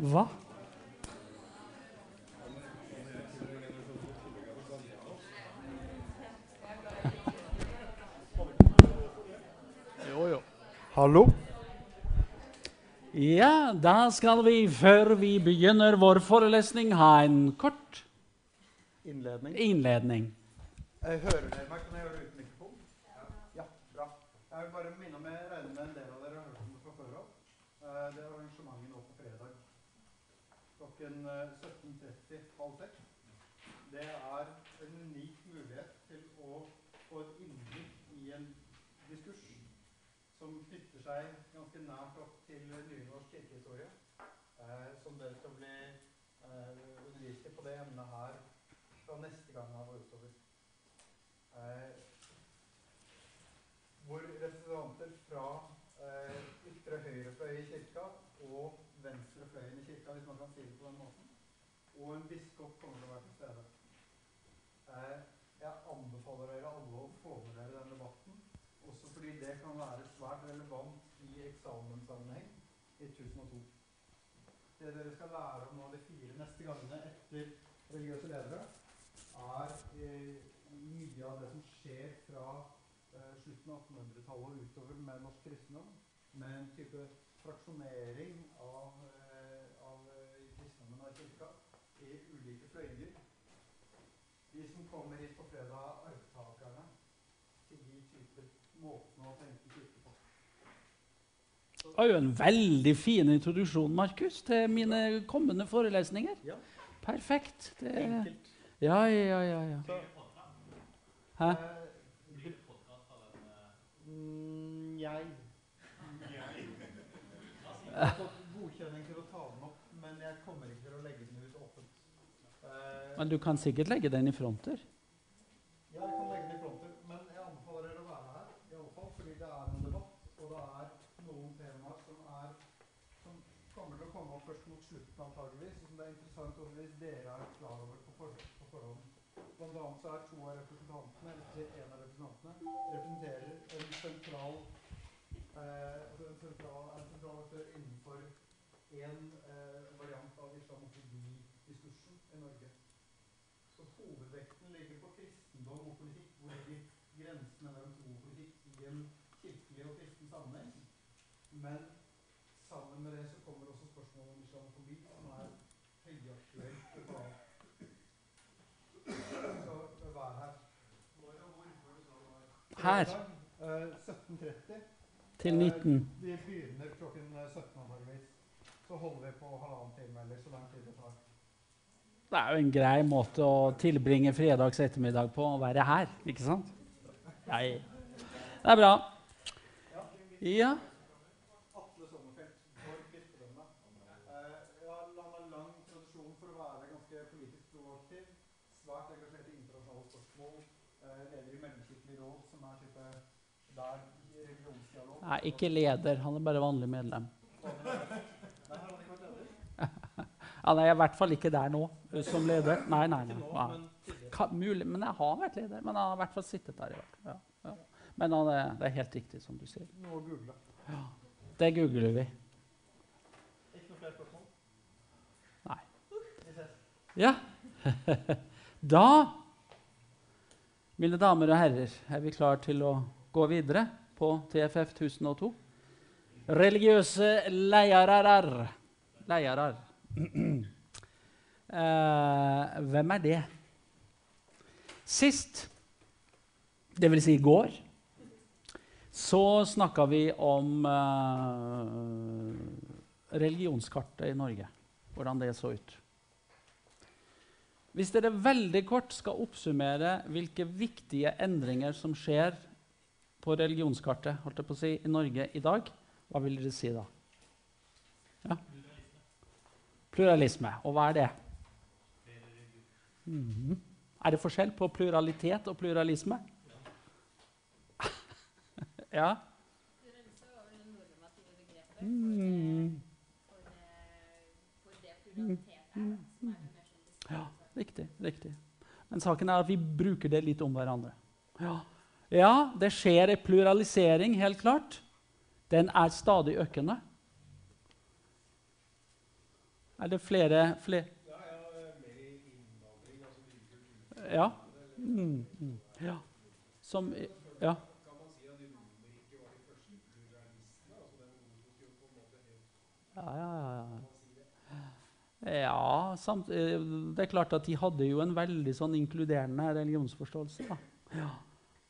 Hva? Jo, jo. Hallo? Ja, da skal vi, før vi begynner vår forelesning, ha en kort Innledning. innledning. Jeg hører dere meg? Kan jeg gjøre det uten mikrofon? Ja, bra. Jeg vil bare minne om jeg regner med en del av dere har hørt om det fra før av. Eh, Det er arrangementet nå på fredag klokken eh, 17.30, halv seks. Det er en unik mulighet til å få et innblikk i en diskurs som knytter seg ganske nært opp til nynorsk kirkehistorie. eh, Som dere skal bli eh, undervist i på det emnet her fra neste gang av og utover. Eh, hvor representanter fra eh, ytre høyrefløy i kirka og venstrefløyen i kirka, hvis man kan si det på den måten, og en biskop kommer til å være til stede. Jeg anbefaler dere alle å få med dere den debatten, også fordi det kan være svært relevant i eksamenssammenheng i 1002. Det dere skal lære om nå de fire neste gangene etter religiøse ledere, er eh, mye av det som skjer fra eh, slutten av 1800-tallet og utover med norsk kristendom, med en type fraksjonering av, eh, av eh, kristendommen og kirka i ulike fløyer. De som kommer hit på fredag, er arvtakerne til de typer måtene å tenke kirke på. Det var jo en veldig fin introduksjon, Markus, til mine kommende forelesninger. Ja. Perfekt. Det, Enkelt. ja, ja, ja, ja. Så, Hæ? eh, Mm, jeg Jeg har fått godkjenning til å ta den opp, men jeg kommer ikke til å legge den ut åpent. Eh, Men du kan sikkert legge den i fronter. ja, jeg kan legge den i fronter, men jeg anbefaler dere å være her, i alle fall, fordi det er en debatt, og det er noen temaer som, er, som kommer til å komme opp først mot slutten antageligvis, som det er interessant også hvis dere er klar over på, for, på forhånd. Blant annet så er to av representantene, eller en av representantene, representerer en sentral, eh, altså en sentral, en sentral aktør innenfor en eh, variant av islamofobidiskursen i Norge. Så hovedvekten ligger på og politikk. Hvor ligger grensene mellom tro og politikk i en kirkelig og kristen sammenheng? Men sammen med det så kommer også spørsmålet om islamofobi, som er høyaktuelt å ta opp. Så vær her. Her Eh, 17.30. til 19. Eh, Vi begynner klokken 17 antageligvis. Så holder vi på halvannen time eller så lang tid det er jo en grei måte å tilbringe fredags ettermiddag på, å være her, ikke sant? Nei. Det er bra. Ja. Nei, ikke leder. Han er bare vanlig medlem. Nei, har han ikke vært leder? Han er i hvert fall ikke der nå eh, som leder. Nei, nei. Nei. nei. men. Ka, mulig, men jeg har vært leder. Men han har i hvert fall sittet der. i hvert fall. Ja, ja. Men han er, det er helt riktig, som du sier. Nå google. Det googler vi. Ikke noe flere spørsmål? Nei. Ja. Da, mine damer og herrer, er vi klar til å gå videre på TFF 1002. Religiøse leiarar. Leiarar. Eh, hvem er det? Sist, det vil si i går, så snakka vi om uh, religionskartet i Norge. Hvordan det så ut. Hvis dere veldig kort skal oppsummere hvilke viktige endringer som skjer på religionskartet holdt jeg på å si, i Norge i dag, hva vil dere si da? Pluralisme. Og hva er det? Mhm. Er det forskjell på pluralitet og pluralisme? ja. Mm. Ja, riktig. riktig. Men saken er at vi bruker det litt om hverandre. Ja, ja det skjer en pluralisering, helt klart. Den er stadig økende. Er det flere, flere? Ja. Mm, mm, ja. Som Ja. Ja, ja, ja. Ja, samt, eh, det er klart at de hadde jo en veldig sånn inkluderende religionsforståelse. Da. Ja.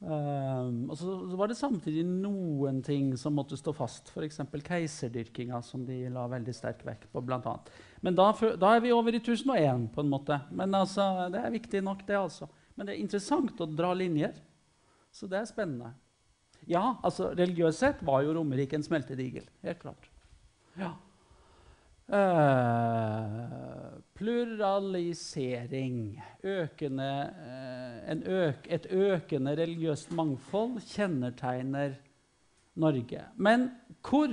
Um, og så, så, var det samtidig noen ting som måtte stå fast, f.eks. keiserdyrkinga, som de la veldig sterk vekt på. Blant annet. Men da, da, er vi over i 1001, på en måte. Men altså, det er viktig nok, det. altså. Men det er interessant å dra linjer. Så det er spennende. Ja, altså religiøst sett var jo Romerike en smeltedigel. Helt klart. Ja. Uh, pluralisering. Økende, uh, øk, et økende religiøst mangfold kjennetegner Norge. Men hvor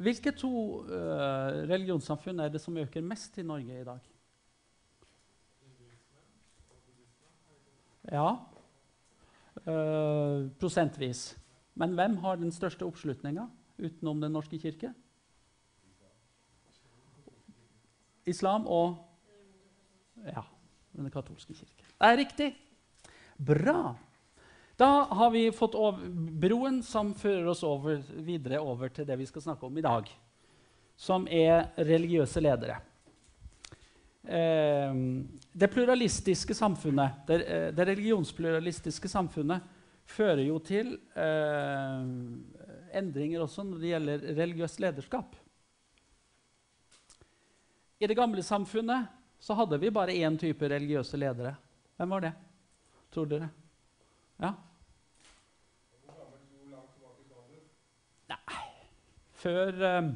Hvilke to uh, religionssamfunn er det som øker mest i Norge i dag? Ja, uh, prosentvis. Men hvem har den største oppslutninga utenom Den norske kirke? Islam og Ja, Den katolske kirke. Det er riktig. Bra. Da har vi fått broen som fører oss over, videre over til det vi skal snakke om i dag, som er religiøse ledere. Eh, det pluralistiske samfunnet, det, eh, det, religionspluralistiske samfunnet fører jo til eh, endringer også når det gjelder religiøst lederskap. I det gamle samfunnet så hadde vi bare én type religiøse ledere. Hvem var det, tror dere? Ja? Nei Før um,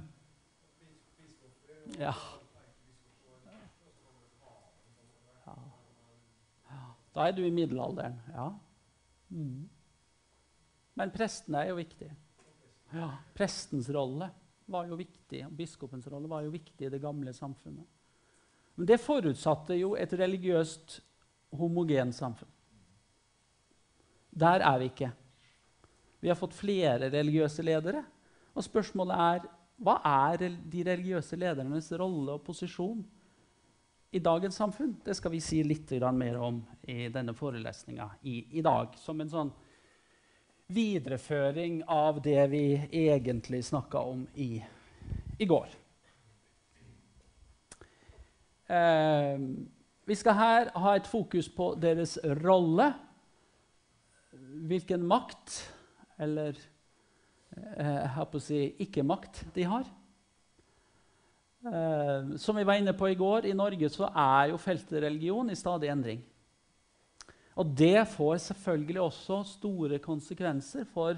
ja. Da er du i middelalderen. Ja. Mm. Men prestene er jo viktige. Ja, Prestens rolle var jo viktig, biskopens rolle var jo viktig i det gamle samfunnet. Men det forutsatte jo et religiøst homogent samfunn. Der er vi ikke. Vi har fått flere religiøse ledere. Og spørsmålet er hva er de religiøse ledernes rolle og posisjon i dagens samfunn? Det skal vi si litt mer om i denne forelesninga i, i, dag. Som en sånn videreføring av det vi egentlig snakka om i, i går. Eh, vi skal her ha et fokus på deres rolle. Hvilken makt, eller jeg har på å si ikke-makt, de har. Eh, som vi var inne på i går, i Norge så er jo feltet religion i stadig endring. Og det får selvfølgelig også store konsekvenser for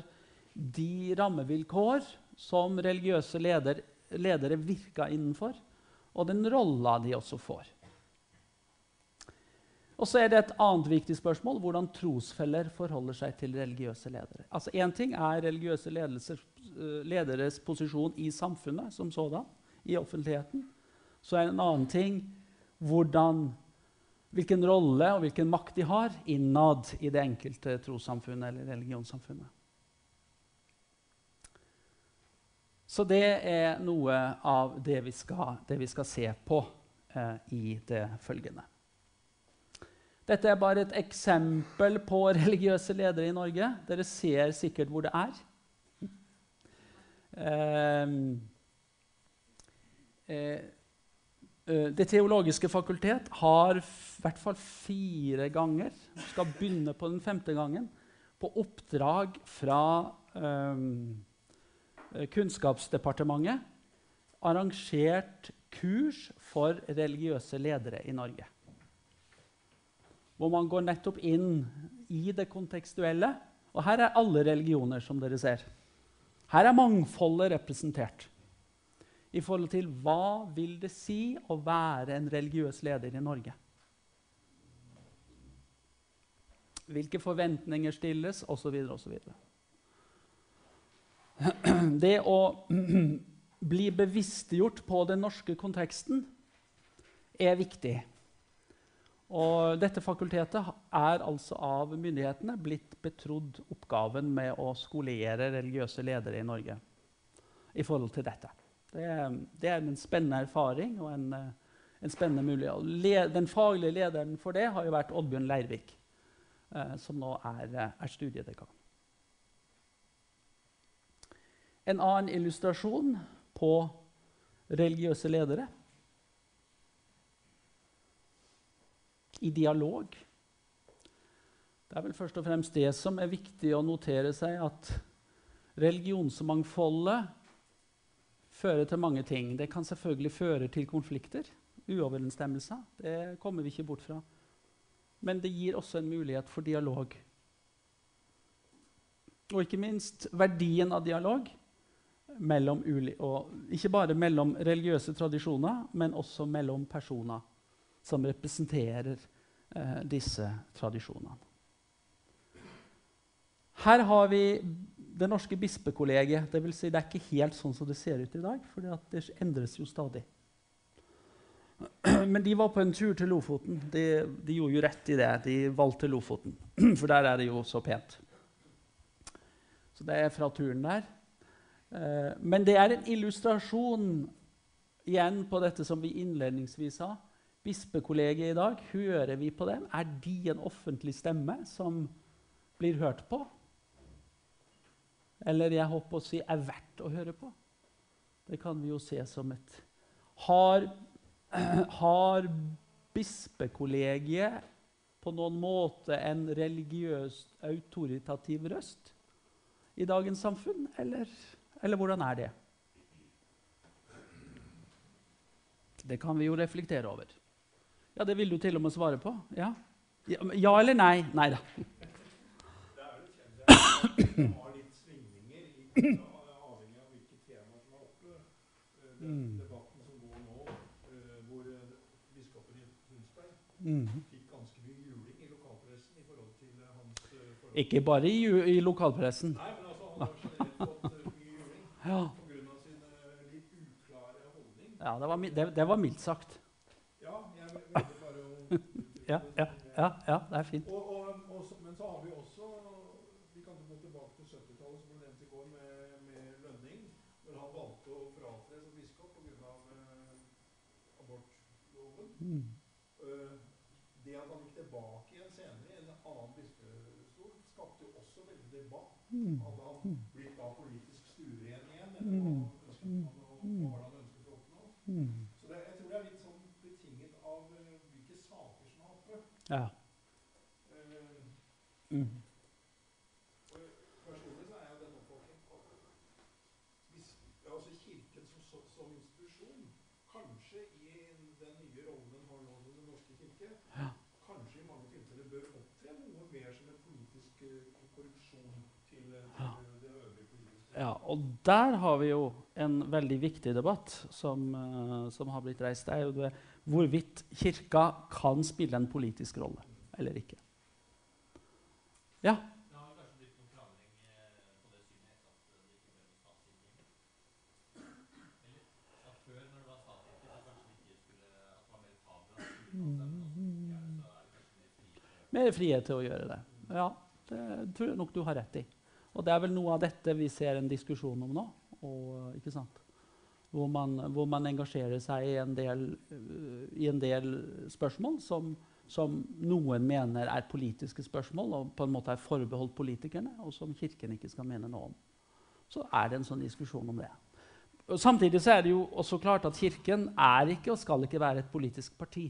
de rammevilkår som religiøse leder, ledere virker innenfor, og den rolla de også får. Og så er det et annet viktig spørsmål hvordan trosfeller forholder seg til religiøse ledere. Altså Én ting er religiøse ledelser, lederes posisjon i samfunnet som sådan, i offentligheten. Så er en annen ting hvordan hvilken rolle og hvilken makt de har innad i det enkelte trossamfunnet eller religionssamfunnet. Så det er noe av det vi skal, det vi skal se på eh, i det følgende. Dette er bare et eksempel på religiøse ledere i Norge. Dere ser sikkert hvor det er. Eh, eh, Det teologiske fakultet har i hvert fall fire ganger, skal begynne på den femte gangen, på oppdrag fra eh, Kunnskapsdepartementet arrangert kurs for religiøse ledere i Norge. Hvor man går nettopp inn i det kontekstuelle. Og her er alle religioner, som dere ser. Her er mangfoldet representert i forhold til hva vil det si å være en religiøs leder i Norge. Hvilke forventninger stilles, osv. osv. Det å bli bevisstgjort på den norske konteksten er viktig. Og dette fakultetet er altså av myndighetene blitt betrodd oppgaven med å skolere religiøse ledere i Norge i forhold til dette. Det er, en spennende erfaring og en, en spennende mulighet. Den faglige lederen for det har jo vært Oddbjørn Leirvik, eh, som nå er, er studiedekan. En annen illustrasjon på religiøse ledere i dialog. Det er vel først og fremst det som er viktig å notere seg, at religionsmangfoldet fører til mange ting. Det kan selvfølgelig føre til konflikter, uoverensstemmelser. Det kommer vi ikke bort fra. Men det gir også en mulighet for dialog. Og ikke minst verdien av dialog. Mellom ikke bare mellom religiøse tradisjoner, men også mellom personer som representerer eh, disse tradisjonene. Her har vi Det norske bispekollegiet. Det, vil si, det er ikke helt sånn som det ser ut i dag, for det endres jo stadig. Men de var på en tur til Lofoten. De, de, gjorde jo rett i det. De valgte Lofoten, for der er det jo så pent. Så det er fra turen der. Eh, men det er en illustrasjon igjen på dette som vi innledningsvis sa bispekollegiet i dag, hører vi på dem? Er de en offentlig stemme som blir hørt på? Eller jeg håper å si er verdt å høre på? Det kan vi jo se som et Har, har bispekollegiet på noen måte en religiøst autoritativ røst i dagens samfunn, eller, eller hvordan er det? Det kan vi jo reflektere over. Ja, det vil du til og med svare på. Ja, ja, eller nei? Nei da. Eh, mm. debatten som går nå, eh, hvor eh, biskopen i Tønsberg fikk ganske mye juling i lokalpressen i forhold til hans forhold. Ikke bare i, i lokalpressen. Nei, men altså, han har generelt fått mye juling ja. holdning. Ja, det var, det, det var mildt sagt ja, ja, ja, ja, det er fint. Og, og, og, men så har vi også Vi kan gå tilbake til 70-tallet, som ble nevnt i går, med, med, Lønning. Når han valgte å fratre som biskop pga. Uh, abortloven. Mm. Uh, det at han gikk tilbake igjen senere i en annen bispestol, skapte jo også veldig debatt. Mm. Hadde han mm. blitt da politisk stueren igjen? Eller hva, mm. han, og, hva var det han ønsket å oppnå? Mm. Ja. Mm. Personlig så er jeg den oppfatning hvis, altså Kirken som, som, institusjon, kanskje i den nye rollen den har nå Den norske ja. kanskje i mange tilfeller bør opptre noe mer som en politisk uh, korrupsjon til, til ja. og der har vi jo en veldig viktig debatt som, uh, som har blitt reist. Det er jo hvorvidt Kirka kan spille en politisk rolle eller ikke. Ja? Mer frihet til å gjøre det. Ja, det tror jeg nok du har rett i. Og det er vel noe av dette vi ser en diskusjon om nå. Og, hvor man, hvor man engasjerer seg i en del, uh, i en del spørsmål som, som, noen mener er politiske spørsmål og på en måte er forbeholdt politikerne, og som Kirken ikke skal mene noe om. Så er det en sånn diskusjon om det. Og samtidig er det jo også klart at Kirken er ikke og skal ikke være et politisk parti.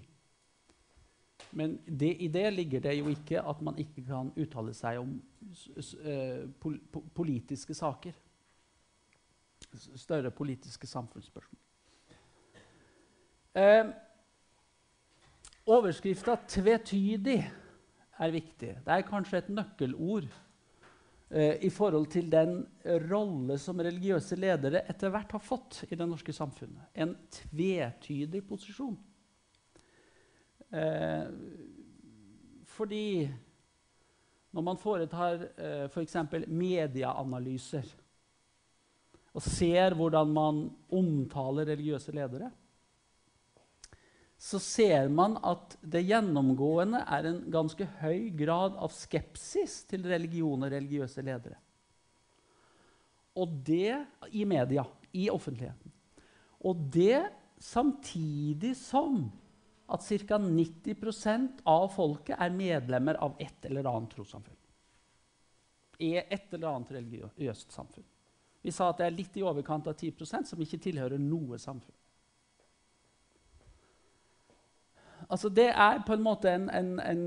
Men det, i det ligger det jo ikke at man ikke kan uttale seg om eh, pol, politiske saker. Større politiske samfunnsspørsmål. Eh, Overskrifta 'tvetydig' er viktig. Det er kanskje et nøkkelord eh, i forhold til den rolle som religiøse ledere etter hvert har fått i det norske samfunnet. En tvetydig posisjon. Eh, fordi når man foretar eh, f.eks. medieanalyser og ser hvordan man omtaler religiøse ledere, så ser man at det gjennomgående er en ganske høy grad av skepsis til religion og religiøse ledere. Og det i media, i offentligheten. Og det samtidig som at ca. 90% av folket er medlemmer av et eller annet trossamfunn. I et eller annet religiøst samfunn. Vi sa at det er litt i overkant av 10% som ikke tilhører noe samfunn. Altså, det er på en måte en, en, en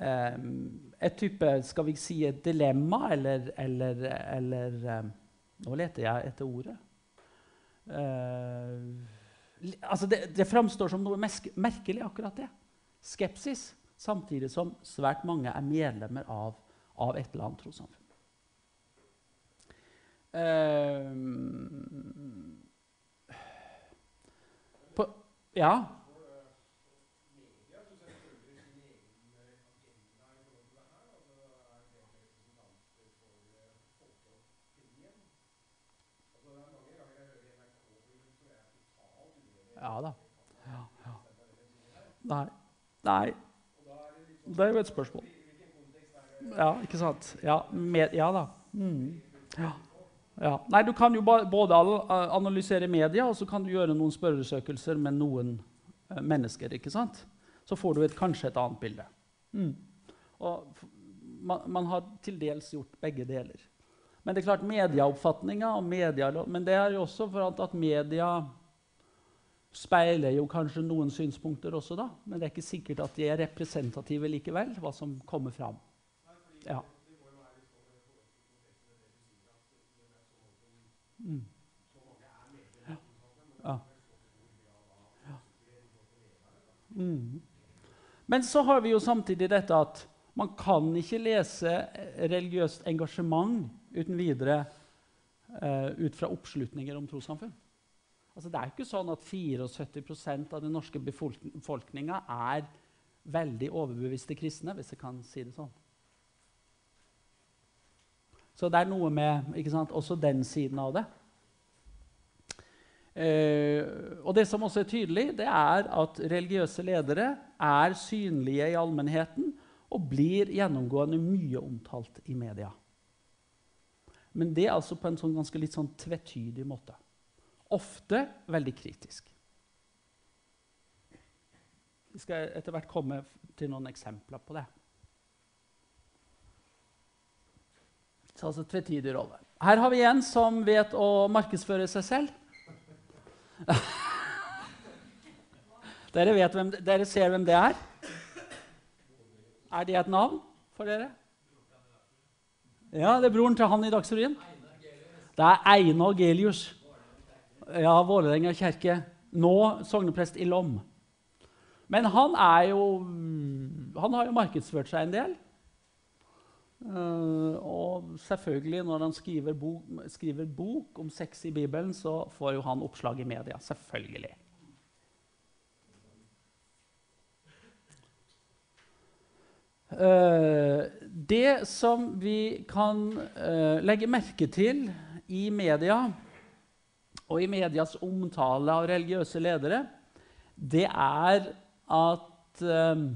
eh, Et type Skal vi si et dilemma, eller, eller, eller em, Nå leter jeg etter ordet. Eh, li- altså det, det framstår som noe merkelig, akkurat det. Skepsis. Samtidig som svært mange er medlemmer av, av et eller annet trossamfunn. På, ja. Ja da. Ja, ja. Nei. Nei. Det er jo et spørsmål. Ja, ikke sant? Ja, med, ja da. Mm. Ja. Ja. Nei, du kan jo både analysere media, og så kan du gjøre noen spørresøkelser med noen eh, mennesker. ikke sant? Så får du et, kanskje et annet bilde. Mm. Og man, man har til dels gjort begge deler. Men det er klart medieoppfatninga og media, Men det er jo også for at, at media speiler jo kanskje noen synspunkter også, da. Men det er ikke sikkert at de er representative likevel, hva som kommer fram. Ja. Mm. Ja. Ja. Mm. Men så har vi jo samtidig dette at man kan ikke lese religiøst engasjement uten videre eh, ut fra oppslutninger om trossamfunn. Altså, det er ikke sånn at 74% av den norske befolk- befolkninga er veldig overbeviste kristne, hvis jeg kan si det sånn. Så det er noe med sant, også den siden av det. Eh, og det som også er tydelig, det er at religiøse ledere er synlige i allmennheten og blir gjennomgående mye omtalt i media. Men det er altså på en sånn ganske litt sånn tvetydig måte. Ofte veldig kritisk. Vi skal etter hvert komme til noen eksempler på det. Så altså tvetydig rolle. Her har vi en som vet å markedsføre seg selv. dere, hvem, dere ser hvem det er? Er det et navn for dere? Ja, det er broren til han i Dagsrevyen. Det er Einar Gelius. Ja, Vålerenga kirke. Nå sogneprest i Lom. Men han er jo Han har jo markedsført seg en del. Uh, og selvfølgelig, når han skriver bok, skriver bok om sex i Bibelen, så får jo han oppslag i media. Selvfølgelig. Uh, det som vi kan uh, legge merke til i media, og i medias omtale av religiøse ledere, det er at eh,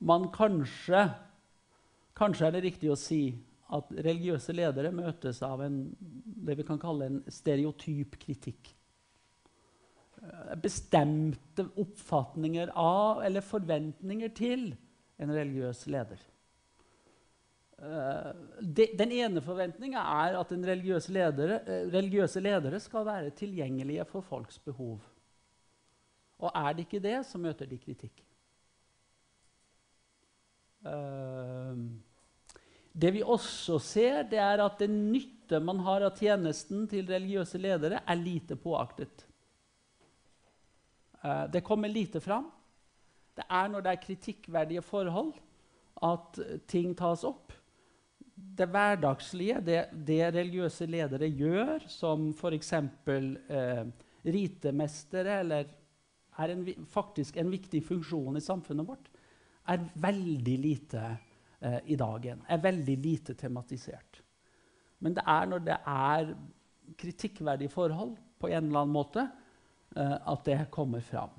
man kanskje Kanskje er det riktig å si at religiøse ledere møtes av en, det vi kan kalle en stereotyp kritikk. Eh, Bestemte oppfatninger av eller forventninger til en religiøs leder. Eh, de, den ene forventninga er at religiøse, ledere, eh, religiøse ledere skal være tilgjengelige for folks behov. Og er de ikke det, så møter de kritikk. Eh, det vi også ser, det er at den nytte man har av tjenesten til religiøse ledere, er lite påaktet. Det kommer lite fram. Det er når det er kritikkverdige forhold, at ting tas opp. Det hverdagslige, det, det religiøse ledere gjør, som f.eks. Eh, ritemestere, eller er en, faktisk en viktig funksjon i samfunnet vårt, er veldig lite eh, i dagen. Er veldig lite tematisert. Men det er når det er kritikkverdige forhold på en eller annen måte, eh, at det kommer fram.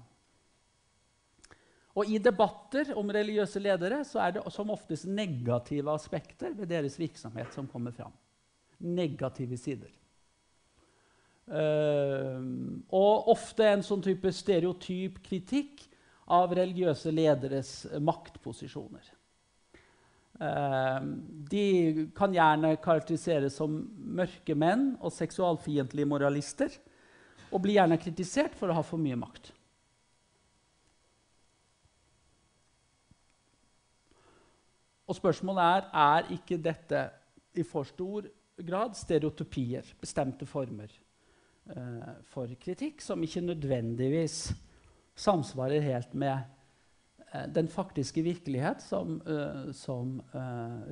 Og I debatter om religiøse ledere så er det som oftest negative aspekter ved deres virksomhet som kommer fram. Negative sider. Uh, og ofte en sånn type stereotyp kritikk av religiøse lederes maktposisjoner. Uh, de kan gjerne karakteriseres som mørke menn og seksualfiendtlige moralister og blir gjerne kritisert for å ha for mye makt. Og spørsmålet er er ikke dette i for stor grad stereotypier, bestemte former eh, for kritikk, som ikke nødvendigvis samsvarer helt med eh, den faktiske virkelighet som, eh, som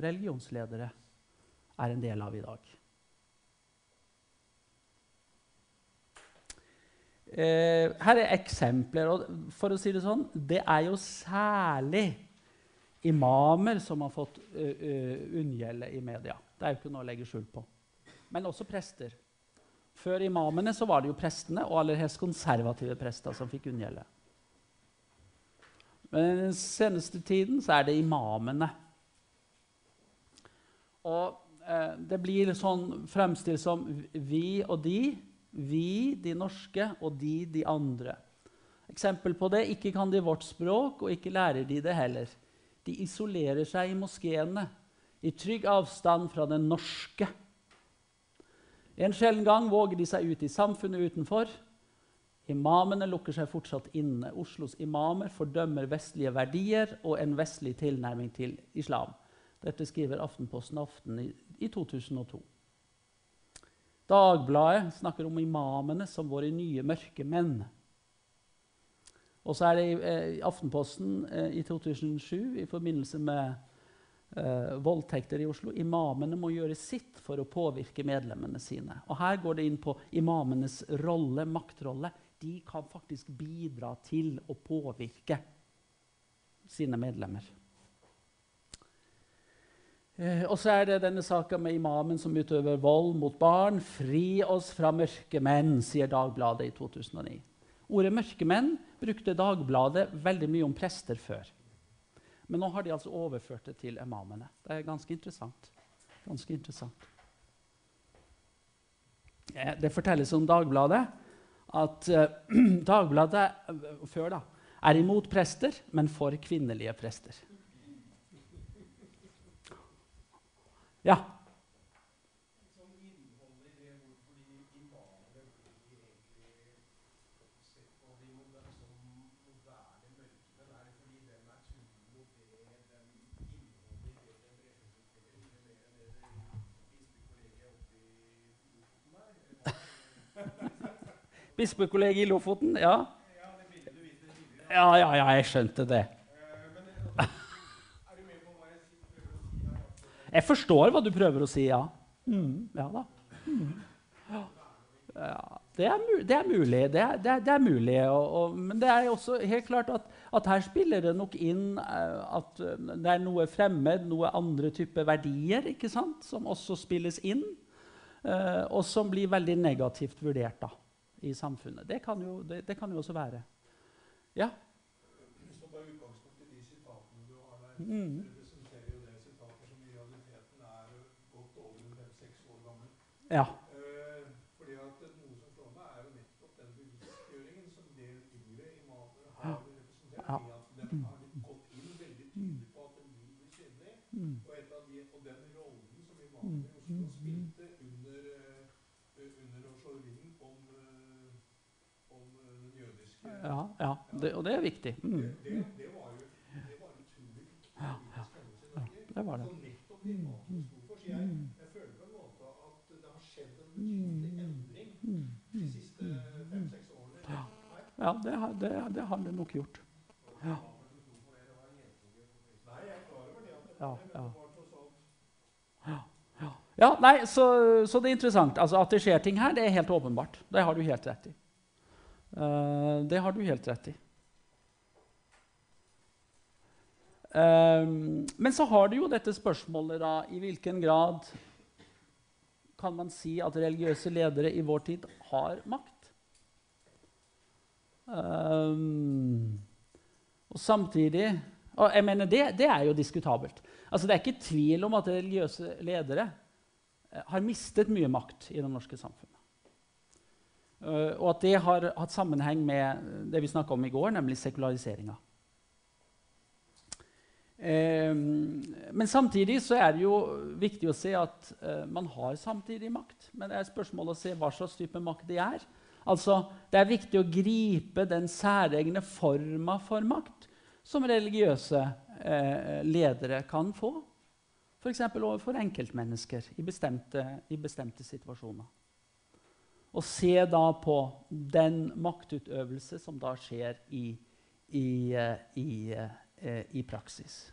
religionsledere er en del av i dag. her er eksempler. og for å si Det sånn, det er jo særlig imamer som har fått unngjelde i media. Det er jo ikke noe å legge skjul på. Men også prester. Før imamene så var det jo prestene, og aller helst konservative prester, som fikk unngjelde. Men den seneste tiden så er det imamene. Og eh, det blir sånn fremstilt som vi og de. Vi, de norske, og de, de andre. Eksempel på det ikke kan de vårt språk, og ikke lærer de det heller. De isolerer seg i moskeene, i trygg avstand fra den norske. En sjelden gang våger de seg ut i samfunnet utenfor. Imamene lukker seg fortsatt inne. Oslos imamer fordømmer vestlige verdier og en vestlig tilnærming til islam. Dette skriver Aftenposten Aften i, i 2002. Dagbladet snakker om imamene som våre nye mørke menn. Og så er det i, eh, i Aftenposten eh, i 2007 i forbindelse med eh, voldtekter i Oslo Imamene må gjøre sitt for å påvirke medlemmene sine. Og Her går det inn på imamenes rolle, maktrolle. De kan faktisk bidra til å påvirke sine medlemmer. Eh, og så er det denne saka med imamen som utøver vold mot barn. 'Fri oss fra mørke menn', sier Dagbladet i 2009. Ordet mørkemenn brukte Dagbladet veldig mye om prester før. Men nå har de altså overført det til imamene. Det er ganske interessant. Ganske interessant. Eh, det fortelles om Dagbladet at uh, Dagbladet uh, før da, er imot prester, men for kvinnelige prester. Ja. Bispekollegiet i Lofoten? Ja. Ja, ja, ja, jeg skjønte det. Jeg forstår hva du prøver å si, ja. Mm, ja da. Mm. Ja, det, er det, er mulig. Det er, det er, det er mulig. Og, og, men det er også helt klart at, at, her spiller det nok inn uh, at det er noe fremmed, noe andre typer verdier ikke sant, som også spilles inn, uh, og som blir veldig negativt vurdert. da i samfunnet. Det kan jo, det, det kan jo også være. Ja? Hvis man tar utgangspunkt i de sitatene du har der, mm. representerer jo det sitater som i realiteten er godt over fem-seks år gammel. Ja. Eh, fordi at Noe som slår meg, er jo nettopp den bevisstgjøringen som en del yngre imamer har representert. Ja. i at Den har gått inn veldig tydelig på at den vil bli synlig. Mm. Og, de, og den Ja, ja. Det, og det er viktig. Mm. Det, var jo det var utrolig Ja. Det var det. Så nettopp det maten sto for. Så jeg, jeg føler på en måte at det har skjedd en betydelig endring Mm. de siste fem-seks årene. Ja. Ja, det har det, det, har det nok gjort. Ja. Ja, Ja, nei, så, så det er interessant. Altså, at det skjer ting her, det er helt åpenbart. Det har du helt rett i. Eh, det har du helt rett i. Um, men så har du jo dette spørsmålet da, i hvilken grad kan man si at religiøse ledere i vår tid har makt? Um, og samtidig Og jeg mener det, det er jo diskutabelt. Altså, det er ikke tvil om at religiøse ledere eh, har mistet mye makt i det norske samfunnet. Eh, og at det har hatt sammenheng med det vi snakka om i går, nemlig sekulariseringa. Eh, men samtidig så er det jo viktig å se at eh, man har samtidig makt. Men det er spørsmål å se hva slags type makt det er. Altså, Det er viktig å gripe den særegne forma for makt som religiøse eh, ledere kan få. F.eks. overfor enkeltmennesker i bestemte, i bestemte situasjoner. Og se da på den maktutøvelse som da skjer i, i, eh, i, eh, i praksis.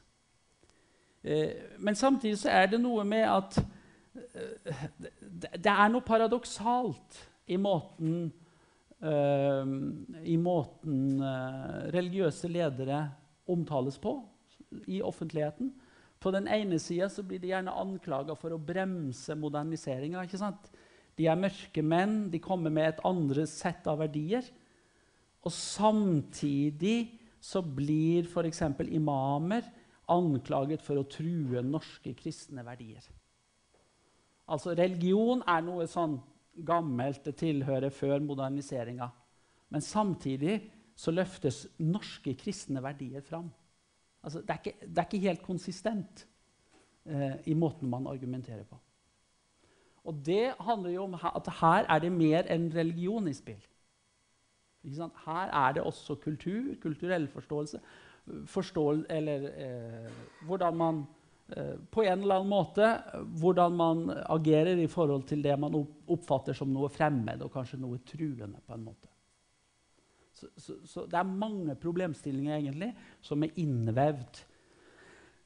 Eh, men samtidig så er det noe med at det, er noe paradoksalt i måten i måten religiøse ledere omtales på i offentligheten. På den ene sida blir de gjerne anklaga for å bremse moderniseringa. De er mørke menn, de kommer med et andre sett av verdier. Og samtidig så blir f.eks. imamer anklaget for å true norske kristne verdier. Altså Religion er noe sånn gammelt, det tilhører før moderniseringa. Men samtidig så løftes norske kristne verdier fram. Altså, det, er ikke, det er ikke helt konsistent eh, i måten man argumenterer på. Og det handler jo om at her er det mer enn religion i spill. Her er det også kultur, kulturell forståelse, forståel, eller eh, hvordan man eh, På en eller annen måte hvordan man agerer i forhold til det man oppfatter som noe fremmed og kanskje noe truende. på en måte. Så, så, så det er mange problemstillinger egentlig som er innvevd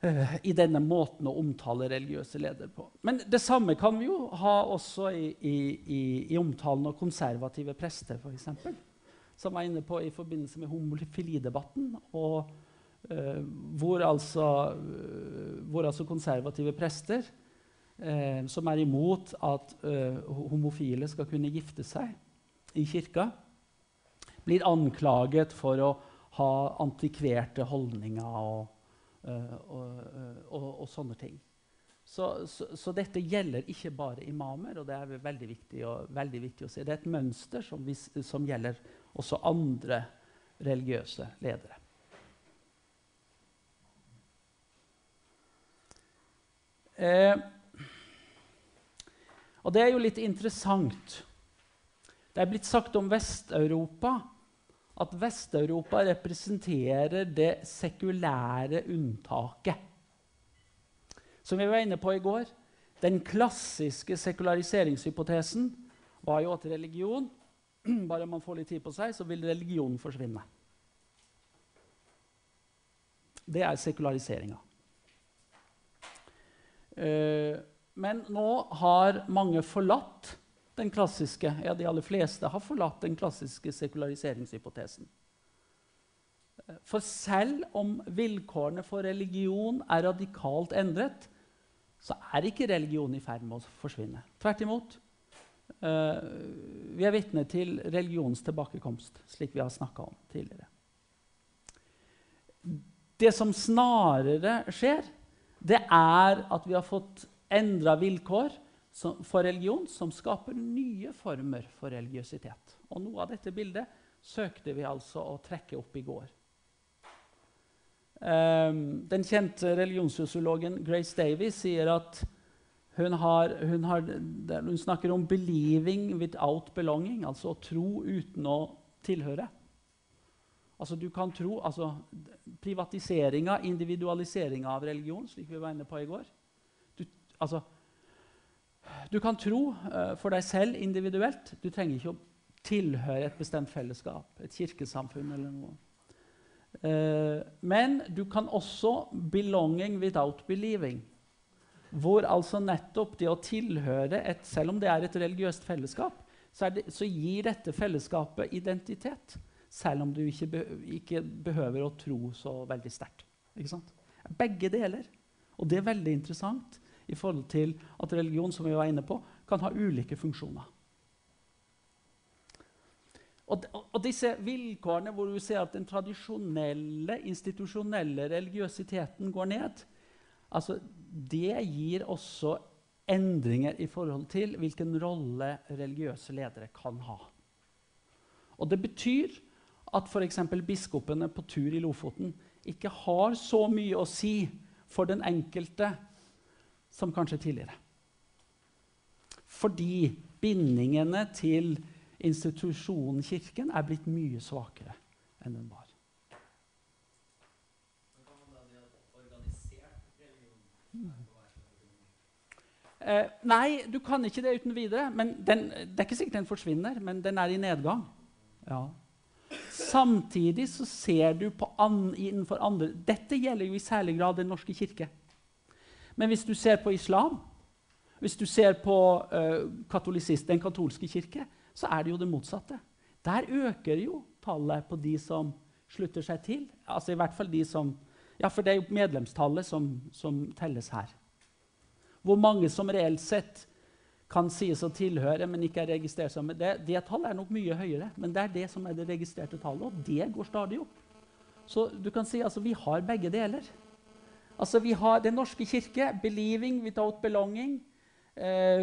eh, i denne måten å omtale religiøse ledere på. Men det samme kan vi jo ha også i, i, i, omtalen av konservative prester, f.eks. Som var inne på i forbindelse med homofilidebatten. og uh, hvor, altså, eh, hvor altså konservative prester, eh, som er imot at eh, homofile skal kunne gifte seg i kirka, blir anklaget for å ha antikverte holdninger og, og, eh, og, og sånne ting. Så, så, så dette gjelder ikke bare imamer, og det er veldig viktig, å, veldig viktig å se. Det er et mønster som, vi, som gjelder også andre religiøse ledere. Eh, og det er jo litt interessant. Det er blitt sagt om Vest-Europa at Vest-Europa representerer det sekulære unntaket. Som vi var inne på i går, den klassiske sekulariseringshypotesen var jo at religion Bare man får litt tid på seg, så vil religionen forsvinne. Det er sekulariseringa. Eh, men nå har mange forlatt den klassiske Ja, de aller fleste har forlatt den klassiske sekulariseringshypotesen. For selv om vilkårene for religion er radikalt endret, så er ikke religion i ferd med å forsvinne. Tvert imot. Eh, vi er vitne til religionens tilbakekomst, slik vi har snakka om tidligere. Det som snarere skjer, det er at vi har fått endra vilkår for religion som skaper nye former for religiøsitet. Og noe av dette bildet søkte vi altså å trekke opp i går. Um, den kjente religionssosiologen Grace Davies sier at hun, har, hun, har, hun, snakker om 'believing without belonging', altså å tro uten å tilhøre. Altså du kan tro, altså Privatiseringa, individualiseringa av religion, slik vi var inne på i går. Du, altså, du kan tro uh, for deg selv individuelt. Du trenger ikke å tilhøre et bestemt fellesskap, et kirkesamfunn eller noe. Uh, men du kan også 'belonging without believing'. Hvor altså nettopp det å tilhøre et, Selv om det er et religiøst fellesskap, så, det, så gir dette fellesskapet identitet. Selv om du ikke, be, ikke behøver å tro så veldig sterkt. Begge deler. Og det er veldig interessant i forhold til at religion som vi var inne på, kan ha ulike funksjoner. Og, og, disse vilkårene hvor du ser at den tradisjonelle, institusjonelle religiøsiteten går ned, altså, det gir også endringer i forhold til hvilken rolle religiøse ledere kan ha. Og det betyr at f.eks. biskopene på tur i Lofoten ikke har så mye å si for den enkelte som kanskje tidligere. Fordi bindingene til institusjonen Kirken er blitt mye svakere enn den var. Eh, nei, du kan ikke det uten videre. men den, Det er ikke sikkert den forsvinner, men den er i nedgang. Ja. Samtidig så ser du an, innenfor andre Dette gjelder jo i særlig grad Den norske kirke. Men hvis du ser på islam, hvis du ser på uh, den katolske kirke, så er det jo det motsatte. Der øker jo tallet på de som slutter seg til. Altså i hvert fall de som, ja, For det er jo medlemstallet som, som telles her. Hvor mange som reelt sett kan sies å tilhøre, men ikke er registrert som det. Det tallet er nok mye høyere, men det er det som er det registrerte tallet, og det går stadig opp. Så du kan si altså, vi har begge deler. Altså, Vi har Den norske kirke, 'believing without belonging'. Uh,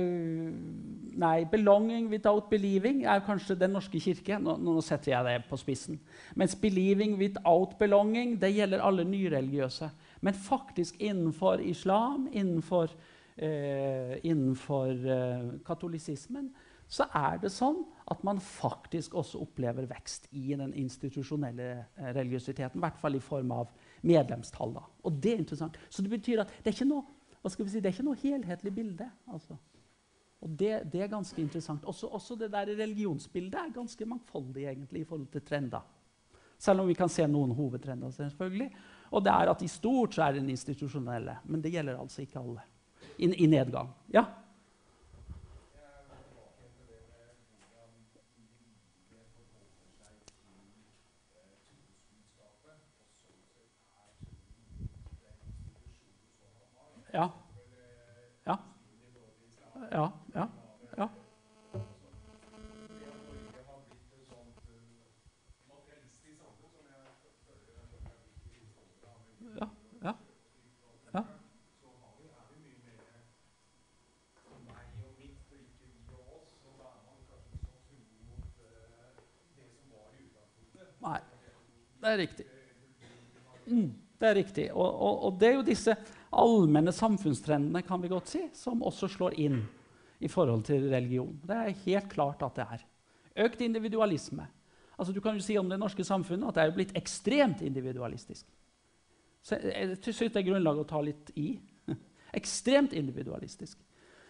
nei, 'belonging without believing' er kanskje Den norske kirke. Nå, nå, setter jeg det på spissen. Mens 'believing without belonging' det gjelder alle nyreligiøse. Men faktisk innenfor islam, innenfor uh, innenfor uh, katolisismen, så er det sånn at man faktisk også opplever vekst i den institusjonelle eh, religiøsiteten. I hvert fall i form av medlemstall. Da. Og det er interessant. Så det betyr at det er ikke noe, si, er ikke noe helhetlig bilde. Altså. Og det, det, er ganske interessant. Også, også, det der religionsbildet er ganske mangfoldig egentlig i forhold til trender. Selv om vi kan se noen hovedtrender. selvfølgelig. Og det er at i stort så er den institusjonelle. Men det gjelder altså ikke alle i, i nedgang. Ja? Ja. Ja. Ja. ja. ja. Det er riktig. Mm, det er riktig. Og, og, og, det er jo disse allmenne samfunnstrendene kan vi godt si, som også slår inn i forhold til religion. Det er helt klart at det er. Økt individualisme. Altså, du kan jo si om det norske samfunnet at det er blitt ekstremt individualistisk. Så jeg syns det er grunnlag å ta litt i. ekstremt individualistisk.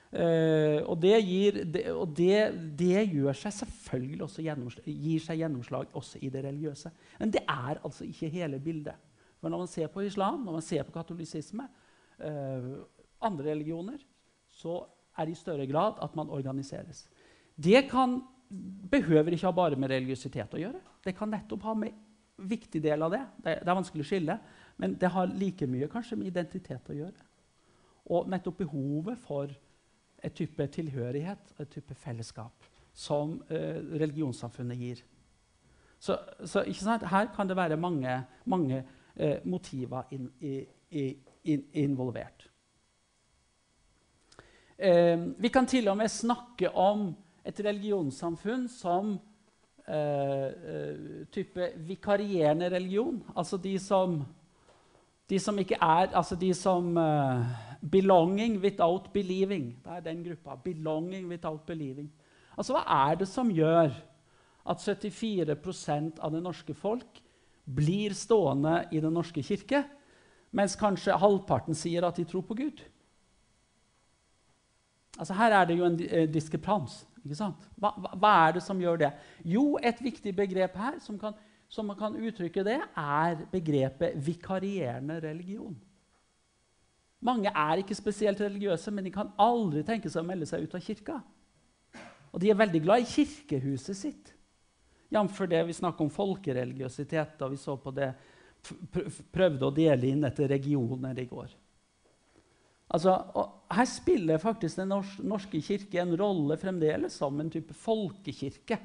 Uh, og, det, gir, det, og det, det, gjør seg selvfølgelig også gir seg gjennomslag også i det religiøse. Men det er altså ikke hele bildet. For når man ser på islam, når man ser på katolisisme, uh, andre religioner, så er det i større grad at man organiseres. Det kan, behøver ikke ha bare med religiøsitet å gjøre. Det kan nettopp ha med viktig del av det. Det, det er vanskelig å skille, men det har like mye kanskje med identitet å gjøre. Og nettopp behovet for et type tilhørighet og et type fellesskap som eh, religionssamfunnet gir. Så, så her kan det være mange, mange eh, motiver in, in, in, involvert. Eh, vi kan til og med snakke om et religionssamfunn som eh, eh, type vikarierende religion. Altså de som, de som ikke er Altså de som eh, 'Belonging without believing'. Det er den gruppa. 'Belonging without believing'. Altså, Hva er det som gjør at 74% av det norske folk blir stående i Den norske kirke, mens kanskje halvparten sier at de tror på Gud. Altså Her er det jo en diskreprans. diskrepans. ikke sant? Hva, hva, er det som gjør det? Jo, et viktig begrep her som, kan, som man kan uttrykke det, er begrepet vikarierende religion. Mange er ikke spesielt religiøse, men de kan aldri tenke seg å melde seg ut av kirka. Og de er veldig glad i kirkehuset sitt. Jf. det vi snakker om folkereligiøsitet, da vi så på det, prøvde å dele inn etter regioner i går. Altså, her spiller faktisk Den norske kirke en rolle fremdeles som en type folkekirke.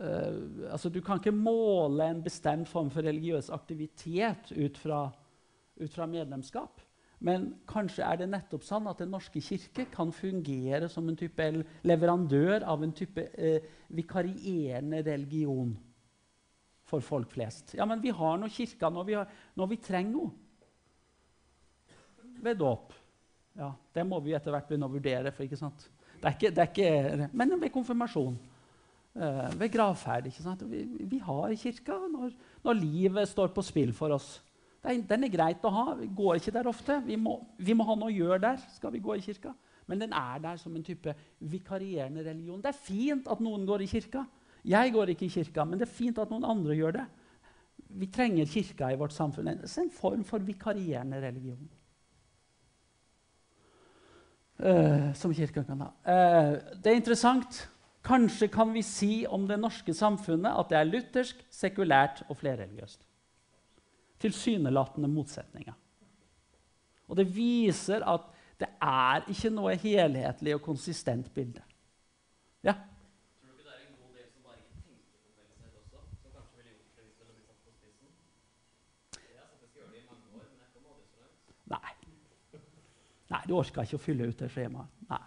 Uh, altså, du kan ikke måle en bestemt form for religiøs aktivitet ut fra, ut fra medlemskap. Men kanskje er det nettopp sånn at Den norske kirke kan fungere som en type leverandør av en type eh, vikarierende religion for folk flest. Ja, men vi har nå kirka når vi, har, når vi trenger noe. Ved dåp. Ja, det må vi etter hvert begynne å vurdere. for ikke sant? Det er ikke, det er ikke, men ved konfirmasjon. Eh, ved gravferd. ikke sant? Vi, vi har kirka når, når livet står på spill for oss. Den er greit å ha. Vi går ikke der ofte. Vi må, vi må, ha noe å gjøre der. skal vi gå i kirka. Men den er der som en type vikarierende religion. Det er fint at noen går i kirka. Jeg går ikke i kirka, men det er fint at noen andre gjør det. Vi trenger kirka i vårt samfunn. Det er en form for vikarierende religion. Uh, som kirka kan ha. Uh, det er interessant. Kanskje kan vi si om det norske samfunnet at det er luthersk, sekulært og flerreligiøst tilsynelatende motsetninger. Og det viser at det er ikke noe helhetlig og konsistent bilde. Ja? Tror du ikke det er en god del som bare ikke tenker på felleshet også? Som kanskje ville gjort det hvis det ble satt på spissen? Jeg har sett det gjøre det i mange år, men jeg kommer aldri så langt. Nei. Nei, du orka ikke å fylle ut det skjemaet. Nei.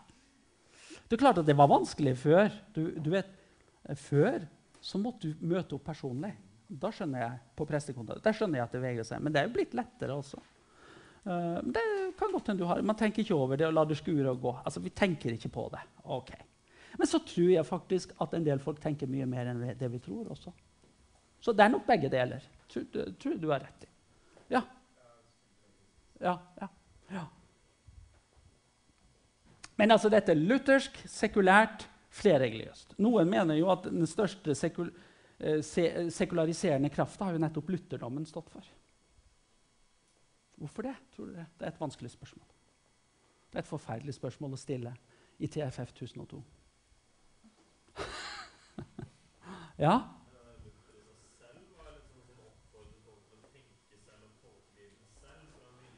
Det er klart at det var vanskelig før. Du, du vet, Før så måtte du møte opp personlig. Da skjønner jeg på pressekontoret, Der skjønner jeg at det vegrer seg. Men det er jo blitt lettere også. Uh, det kan godt hende du har Man tenker ikke over det og lar det skure og gå. Altså, Vi tenker ikke på det. Ok. Men så tror jeg faktisk at en del folk tenker mye mer enn det vi tror også. Så det er nok begge deler. Tror, tror du har rett i. Ja. Ja, ja, ja. Men altså dette er luthersk, sekulært, flerreligiøst. Noen mener jo at den største sekul Eh, sekulariserende krafta har jo nettopp lutherdommen stått for. Hvorfor det? tror du Det Det er et vanskelig spørsmål. Det er et forferdelig spørsmål å stille i TFF 1002. ja?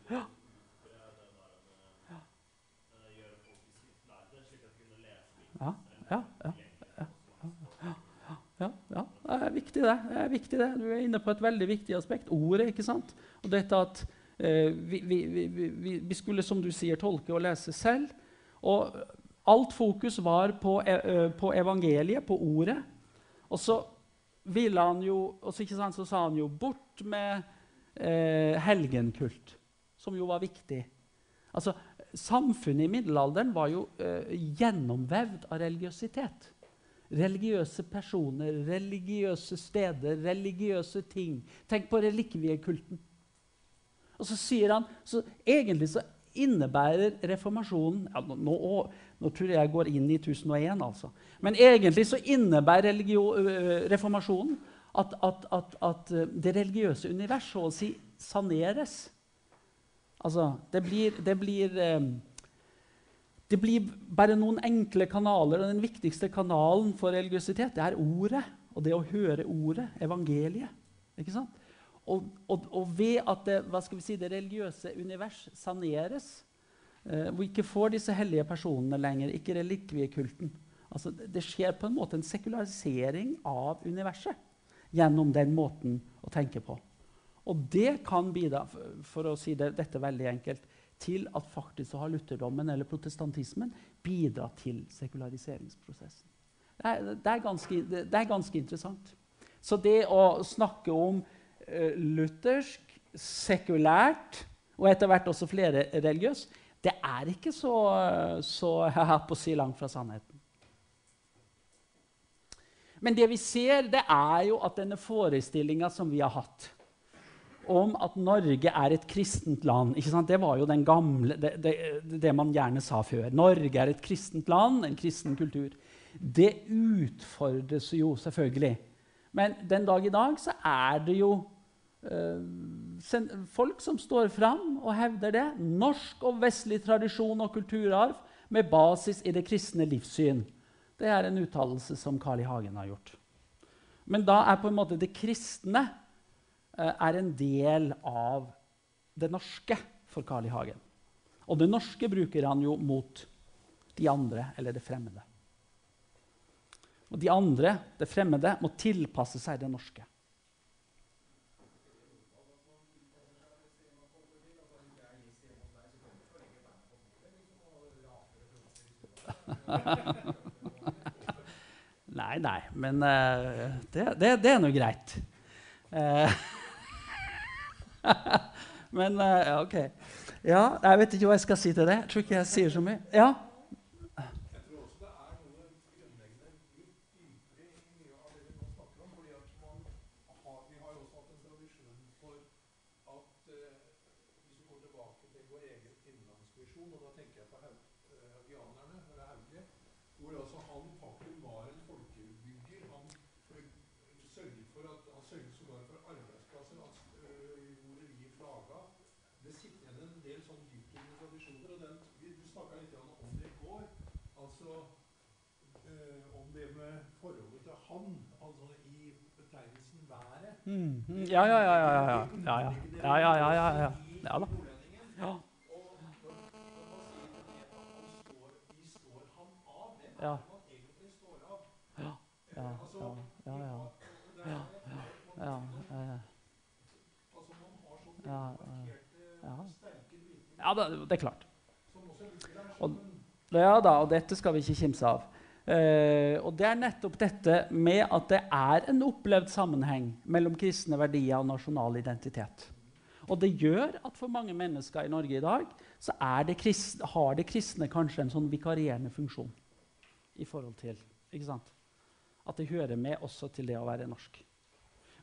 Ja. Ja, ja, ja. Ja, ja, det er viktig, det. det er viktig det. Du er inne på et veldig viktig aspekt. Ordet. ikke sant? Og dette at eh, vi, vi, vi, vi, skulle, som du sier, tolke og lese selv. Og alt fokus var på, eh, på evangeliet, på ordet. Og så ville han jo, og så, sant, så sa han jo 'bort med eh, helgenkult', som jo var viktig. Altså, Samfunnet i middelalderen var jo eh, gjennomvevd av religiøsitet religiøse personer, religiøse steder, religiøse ting. Tenk på relikviekulten. Og så sier han så Egentlig så innebærer reformasjonen ja, nå, nå, nå, tror jeg jeg går inn i 1001, altså. Men egentlig så innebærer religio, reformasjonen at, at, at, at, det religiøse univers så å si saneres. Altså, det blir, det blir eh, det blir bare noen enkle kanaler, og den viktigste kanalen for religiøsitet det er ordet. Og det å høre ordet, evangeliet. Ikke sant? Og, og, og ved at det, hva skal vi si, det religiøse univers saneres, eh, vi ikke får disse hellige personene lenger, ikke relikviekulten altså, Det skjer på en måte en sekularisering av universet gjennom den måten å tenke på. Og det kan bidra, for, for å si det, dette veldig enkelt, til at faktisk så har lutherdommen eller protestantismen bidratt til sekulariseringsprosessen. Det er, det er, ganske, det er ganske, interessant. Så det å snakke om uh, luthersk, sekulært og etter hvert også flere religiøs, det er ikke så, så jeg på å si langt fra sannheten. Men det vi ser, det er jo at denne forestillinga som vi har hatt om at Norge er et kristent land? Det var jo gamle, det, det, det man gjerne sa før. Norge er et kristent land, en kristen kultur. Det utfordres jo selvfølgelig. Men den dag i dag så er det jo eh, folk som står fram og hevder det. Norsk og vestlig tradisjon og kulturarv med basis i det kristne livssyn. Det er en uttalelse som Carl I. Hagen har gjort. Men da er på en måte det kristne er en del av det norske for Carl I. Hagen. Og det norske bruker han jo mot de andre eller det fremmede. Og de andre, det fremmede, må tilpasse seg det norske. nei, nei, men uh, det, det, det, er nå greit. Uh, men uh, OK. Ja, jeg vet ikke hva jeg skal si til det. Jeg tror ikke jeg sier så mye. Ja? Jeg tror også det er noe grunnleggende litt dypere i mye av det vi nå snakker om. fordi at man har, Vi har jo også hatt en tradisjon for at eh, hvis vi går tilbake til vår egen innlandsvisjon, og da tenker jeg på haug, eh, haugianerne, eller Hauge, hvor altså han faktisk var en folkebygger. Han eh, sørget for at, han sørget sågar for arbeidsplasser. Han øh, gjorde liv laga. Det sitter igjen en del sånn dyptliggende tradisjoner. og den, vi, Du snakka litt grann om det i går. Altså eh, om det med forholdet til han, altså i betegnelsen været. Mm, mm, ja, ja, ja. ja, ja, ja, ja. Ja, ja, ja, ja, ja. Ja da. Ja. Ja. det? Ja, ja, ja, ja, ja. Ja, ja, Ja, da, det er klart. Og- Ja da, og dette skal vi ikke kimse av. Eh, og det er nettopp dette med at det er en opplevd sammenheng mellom kristne verdier og nasjonal identitet. Og det gjør at for mange mennesker i Norge i dag så det kristne, har det kristne kanskje en sånn vikarierende funksjon. i forhold til, ikke sant? At det hører med også til det å være norsk.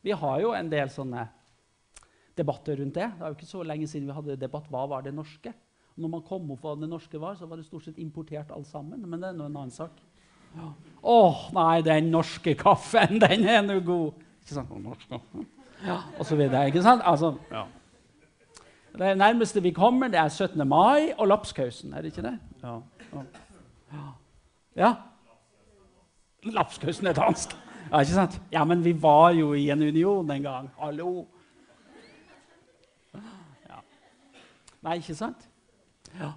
Vi har jo en del sånne debatter rundt det. Det er jo ikke så lenge siden vi hadde debatt hva var det norske. Når man kom opp hva det norske var, så var det stort sett importert alt sammen. Men det er nå en annen sak. Ja. Å, nei, den norske kaffen, den er nå god! Ikke sant? Norsk kaffe. Ja, og så videre. Ikke sant? Altså, ja. Det nærmeste vi kommer, det er 17. mai og lapskausen, er det ikke det? Ja. ja. ja. Lapskausen er dansk. Ja, ikke sant? Ja, men vi var jo i en union en gang. Hallo! Ja. Nei, ikke sant? Ja.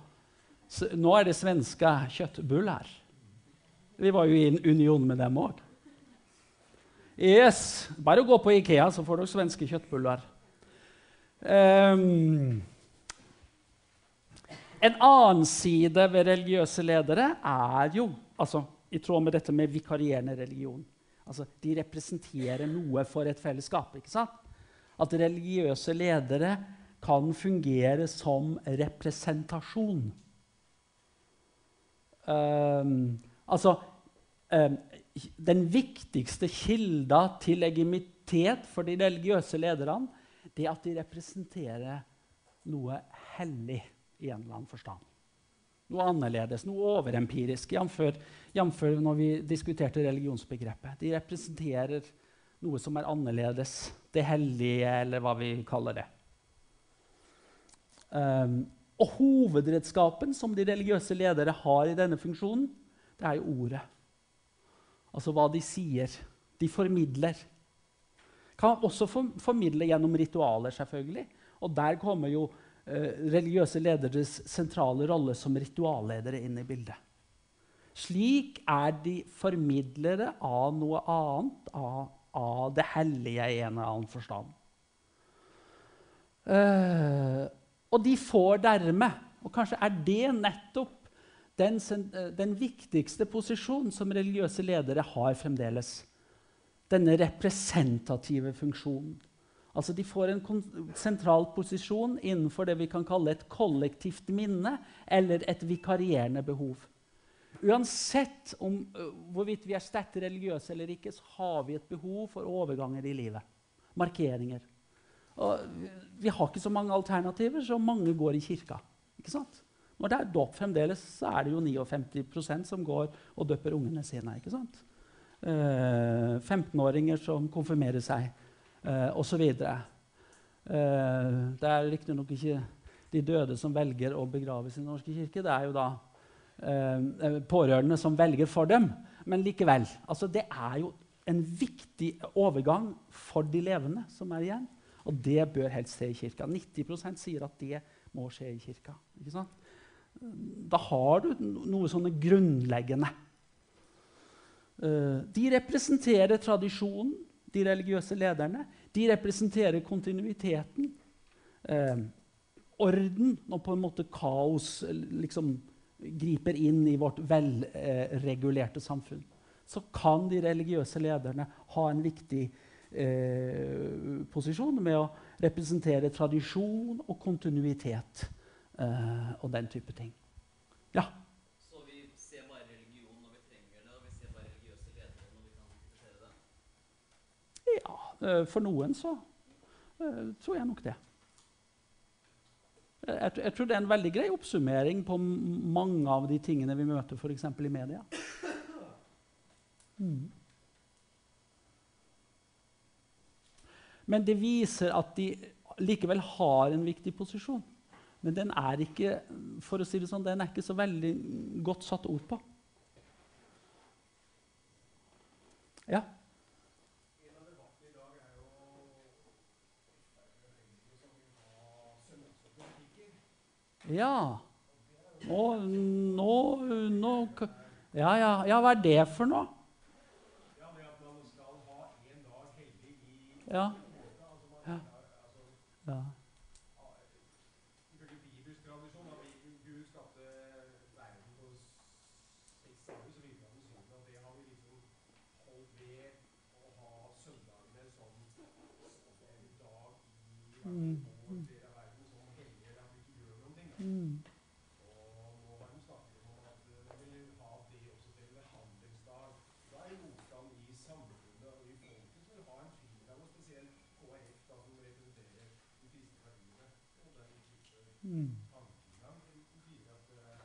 Så nå er det svenske kjøttbuller. Vi var jo i en union med dem òg. Yes. Bare gå på Ikea, så får dere svenske kjøttbuller. Um, en annen side ved religiøse ledere er jo altså, i tråd med dette med vikarierende religion. Altså, de representerer noe for et fellesskap. ikke sant? At religiøse ledere kan fungere som representasjon. Ehm, altså ehm, Den viktigste kilda til legitimitet for de religiøse lederne det er at de representerer noe hellig i en eller annen forstand. Noe annerledes, noe overempirisk, jf. når vi diskuterte religionsbegrepet. De representerer noe som er annerledes, det hellige, eller hva vi kaller det. Um, og hovedredskapen som de religiøse ledere har i denne funksjonen, det er jo ordet. Altså hva de sier. De formidler. Kan også formidle gjennom ritualer, selvfølgelig. Og der kommer jo eh, religiøse lederes sentrale rolle som ritualledere inn i bildet. Slik er de formidlere av noe annet, av, av det hellige i en eller annen forstand. Eh, og de får dermed, og kanskje er det nettopp den, eh, den viktigste posisjonen som religiøse ledere har fremdeles. Denne representative funksjonen. Altså De får en sentral posisjon innenfor det vi kan kalle et kollektivt minne eller et vikarierende behov. Uansett om ø, hvorvidt vi er sterkt religiøse eller ikke, så har vi et behov for overganger i livet. Markeringer. Og vi har ikke så mange alternativer, så mange går i kirka. Ikke sant? Når det er dåp fremdeles, så er det jo 59 som går og døper ungene sine. ikke sant? Eh, 15-åringer som konfirmerer seg, eh, osv. Eh, det er riktignok ikke de døde som velger å begraves i Den norske kirke. Det er jo da eh, pårørende som velger for dem. Men likevel. Altså, det er jo en viktig overgang for de levende som er igjen. Og det bør helst skje i kirka. 90% sier at det må skje i kirka. Ikke sant? Da har du noe sånne grunnleggende. Eh, de representerer tradisjonen, de religiøse lederne. De representerer kontinuiteten. Eh, orden når på en måte kaos liksom griper inn i vårt velregulerte samfunn. Så kan de religiøse lederne ha en viktig eh, posisjon med å representere tradisjon og kontinuitet eh, og den type ting. Ja. Så vi ser bare religion når vi trenger det, og vi ser bare religiøse ledere når vi kan kritisere det. Ja, eh, for noen så eh, tror jeg nok det. Jeg, jeg tror det er en veldig grei oppsummering på mange av de tingene vi møter f.eks. i media. Mm. Men det viser at de likevel har en viktig posisjon. Men den er ikke for å si det sånn, den er ikke så veldig godt satt ord på. Ja. Ja. Nå, nå, nå ja, ja, ja, hva er det for noe? Ja, det at man skal ha en dag hellig i Ja. Ja. ja. Ifølge Bibels tradisjon, da vi- Gud skapte verden på seks dager, så hvilte han den syvende. Og det har vi liksom holdt ved å ha søndagene som en dag i Mm. vår del av verden som hellig, eller at vi ikke gjør noen ting. Da. Mm. Og nå har de snakket om at eh, de vil ha det også til en handelsdag. Da er det motstand i samfunnet og i folket som vil ha en fridag, og spesielt KrF, da, som representerer de kristne verdiene. Og den type Mm. tankegang som sier at eh,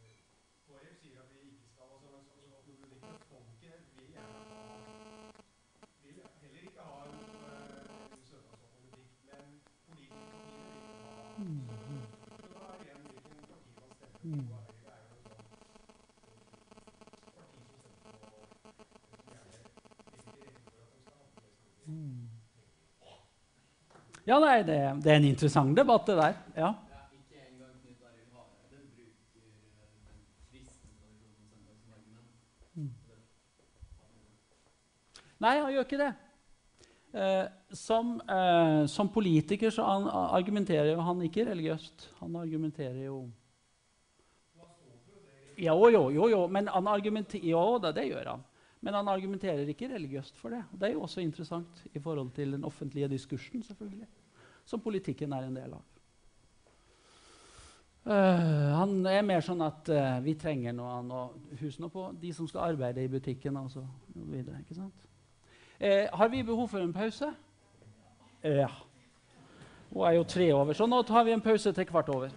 eh, KrF sier at vi ikke skal altså, altså, altså, at politikken, Folket vil gjerne ha vil heller ikke ha en uh, søndagspolitikk, men politikerne vil ikke ha Mm. så da er igjen hvilken parti man stemmer på. Mm. Høyre er jo et sånt eh, parti som stemmer på som gjerne legger til rette for at de skal ha flest Ja, nei, det, det er en interessant debatt, det der. Ja. Mm. Nei, han gjør ikke det. Eh, som, eh, som politiker så argumenterer han ikke religiøst. Han argumenterer jo Jo, jo, jo, jo, men han argumenterer, jo da, det gjør han. Men han argumenterer ikke religiøst for det. Det er jo også interessant i forhold til den offentlige diskursen, selvfølgelig. Som politikken er en del av. Uh, han er mer sånn at uh, vi trenger noe annet. Husk nå på de som skal arbeide i butikken. og så videre, ikke sant? Uh, har vi behov for en pause? Ja. Hun er jo tre over, så nå tar vi en pause til kvart over.